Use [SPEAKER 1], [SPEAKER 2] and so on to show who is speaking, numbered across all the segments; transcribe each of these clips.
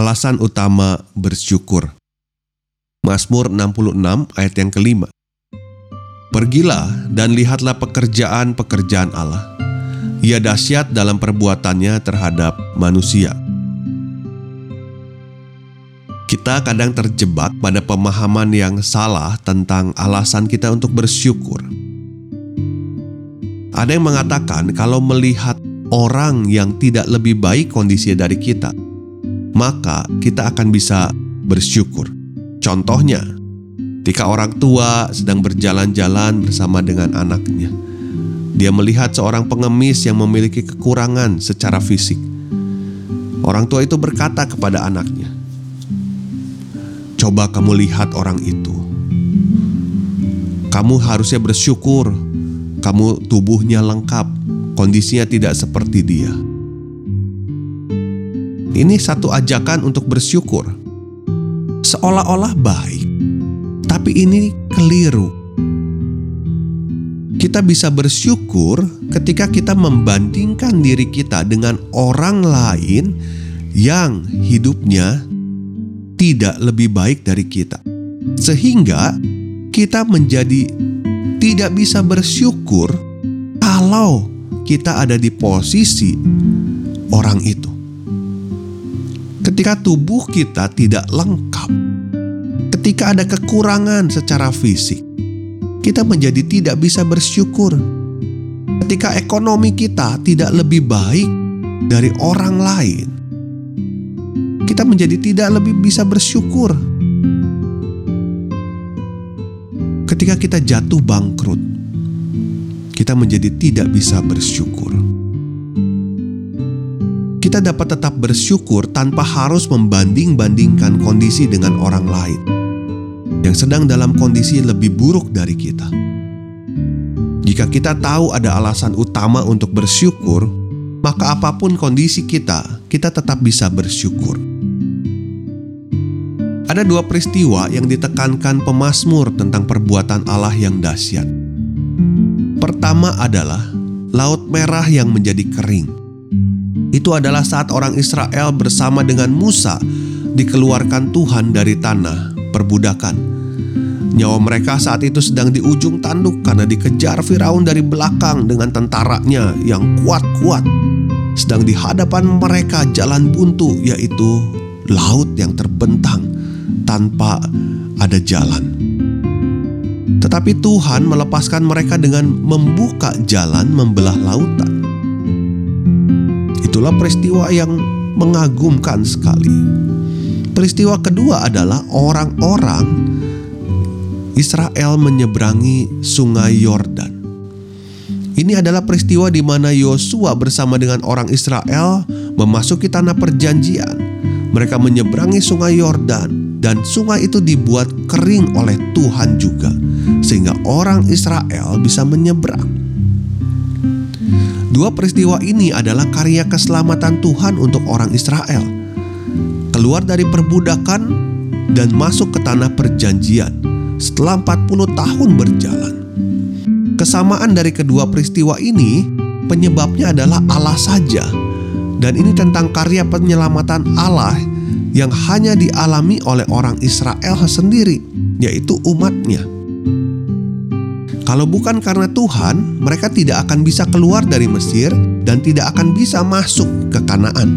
[SPEAKER 1] Alasan utama bersyukur. Mazmur 66 ayat yang kelima. Pergilah dan lihatlah pekerjaan-pekerjaan Allah. Ia dahsyat dalam perbuatannya terhadap manusia. Kita kadang terjebak pada pemahaman yang salah tentang alasan kita untuk bersyukur. Ada yang mengatakan kalau melihat orang yang tidak lebih baik kondisinya dari kita, maka kita akan bisa bersyukur. Contohnya, ketika orang tua sedang berjalan-jalan bersama dengan anaknya, dia melihat seorang pengemis yang memiliki kekurangan secara fisik. Orang tua itu berkata kepada anaknya, "Coba kamu lihat orang itu. Kamu harusnya bersyukur, kamu tubuhnya lengkap, kondisinya tidak seperti dia." Ini satu ajakan untuk bersyukur. Seolah-olah baik, tapi ini keliru. Kita bisa bersyukur ketika kita membandingkan diri kita dengan orang lain yang hidupnya tidak lebih baik dari kita, sehingga kita menjadi tidak bisa bersyukur kalau kita ada di posisi orang itu ketika tubuh kita tidak lengkap, ketika ada kekurangan secara fisik, kita menjadi tidak bisa bersyukur. Ketika ekonomi kita tidak lebih baik dari orang lain, kita menjadi tidak lebih bisa bersyukur. Ketika kita jatuh bangkrut, kita menjadi tidak bisa bersyukur kita dapat tetap bersyukur tanpa harus membanding-bandingkan kondisi dengan orang lain yang sedang dalam kondisi lebih buruk dari kita. Jika kita tahu ada alasan utama untuk bersyukur, maka apa pun kondisi kita, kita tetap bisa bersyukur. Ada dua peristiwa yang ditekankan pemazmur tentang perbuatan Allah yang dahsyat. Pertama adalah Laut Merah yang menjadi kering itu adalah saat orang Israel bersama dengan Musa dikeluarkan Tuhan dari tanah perbudakan. Nyawa mereka saat itu sedang di ujung tanduk karena dikejar Firaun dari belakang dengan tentaranya yang kuat-kuat. Sedang di hadapan mereka jalan buntu yaitu laut yang terbentang tanpa ada jalan. Tetapi Tuhan melepaskan mereka dengan membuka jalan membelah lautan. Itulah peristiwa yang mengagumkan sekali. Peristiwa kedua adalah orang-orang Israel menyeberangi Sungai Yordan. Ini adalah peristiwa di mana Yosua bersama dengan orang Israel memasuki tanah perjanjian. Mereka menyeberangi Sungai Yordan dan sungai itu dibuat kering oleh Tuhan juga sehingga orang Israel bisa menyeberang. Dua peristiwa ini adalah karya keselamatan Tuhan untuk orang Israel. Keluar dari perbudakan dan masuk ke tanah perjanjian setelah 40 tahun berjalan. Kesamaan dari kedua peristiwa ini penyebabnya adalah Allah saja. Dan ini tentang karya penyelamatan Allah yang hanya dialami oleh orang Israel sendiri, yaitu umatnya. Kalau bukan karena Tuhan, mereka tidak akan bisa keluar dari Mesir dan tidak akan bisa masuk ke Kanaan.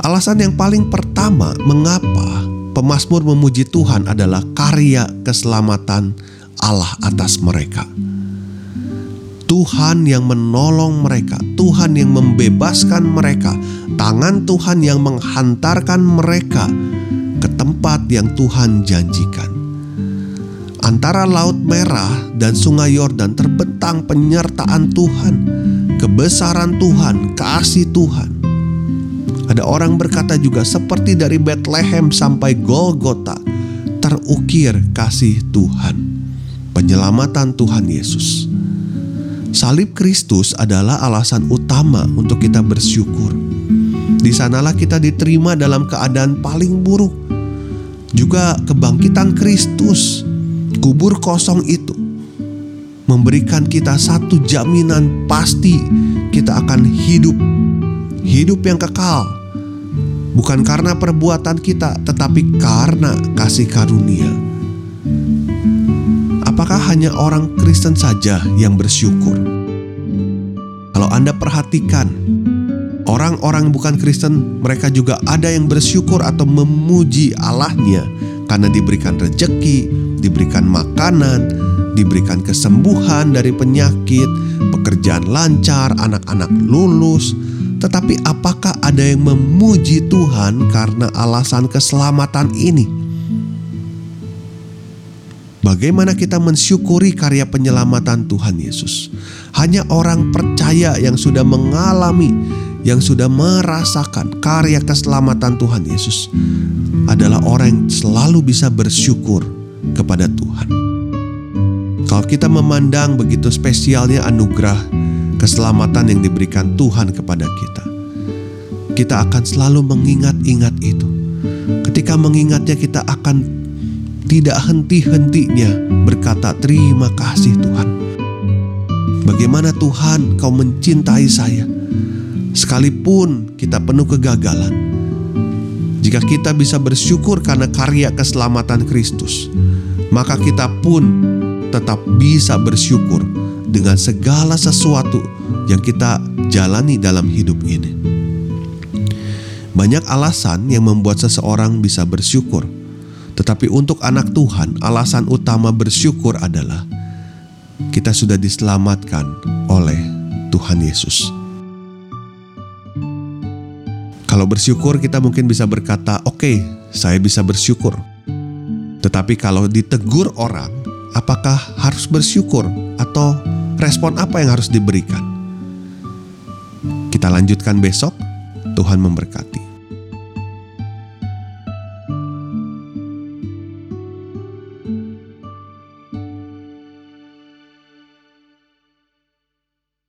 [SPEAKER 1] Alasan yang paling pertama mengapa pemazmur memuji Tuhan adalah karya keselamatan Allah atas mereka. Tuhan yang menolong mereka, Tuhan yang membebaskan mereka, tangan Tuhan yang menghantarkan mereka ke tempat yang Tuhan janjikan. Antara Laut Merah dan Sungai Yordan terbentang penyertaan Tuhan, kebesaran Tuhan, kasih Tuhan. Ada orang berkata juga seperti dari Bethlehem sampai Golgota terukir kasih Tuhan, penyelamatan Tuhan Yesus. Salib Kristus adalah alasan utama untuk kita bersyukur. Di sanalah kita diterima dalam keadaan paling buruk. Juga kebangkitan Kristus, kubur kosong itu memberikan kita satu jaminan pasti kita akan hidup hidup yang kekal bukan karena perbuatan kita, tetapi karena kasih karunia. Apakah hanya orang Kristen saja yang bersyukur? Kalau Anda perhatikan, orang-orang bukan Kristen, mereka juga ada yang bersyukur atau memuji Allahnya karena diberikan rejeki, diberikan makanan, diberikan kesembuhan dari penyakit, pekerjaan lancar, anak-anak lulus, tetapi apakah ada yang memuji Tuhan karena alasan keselamatan ini? Bagaimana kita mensyukuri karya penyelamatan Tuhan Yesus? Hanya orang percaya yang sudah mengalami, yang sudah merasakan karya keselamatan Tuhan Yesus adalah orang yang selalu bisa bersyukur kepada Tuhan. Kalau kita memandang begitu spesialnya anugerah keselamatan yang diberikan Tuhan kepada kita. Kita akan selalu mengingat-ingat itu. Ketika mengingatnya, kita akan tidak henti-hentinya berkata, "Terima kasih, Tuhan." Bagaimana Tuhan, Kau mencintai saya, sekalipun kita penuh kegagalan. Jika kita bisa bersyukur karena karya keselamatan Kristus, maka kita pun tetap bisa bersyukur dengan segala sesuatu yang kita jalani dalam hidup ini. Banyak alasan yang membuat seseorang bisa bersyukur, tetapi untuk anak Tuhan, alasan utama bersyukur adalah kita sudah diselamatkan oleh Tuhan Yesus. Kalau bersyukur, kita mungkin bisa berkata, "Oke, okay, saya bisa bersyukur." Tetapi kalau ditegur orang, apakah harus bersyukur atau respon apa yang harus diberikan? Kita lanjutkan besok. Tuhan memberkati.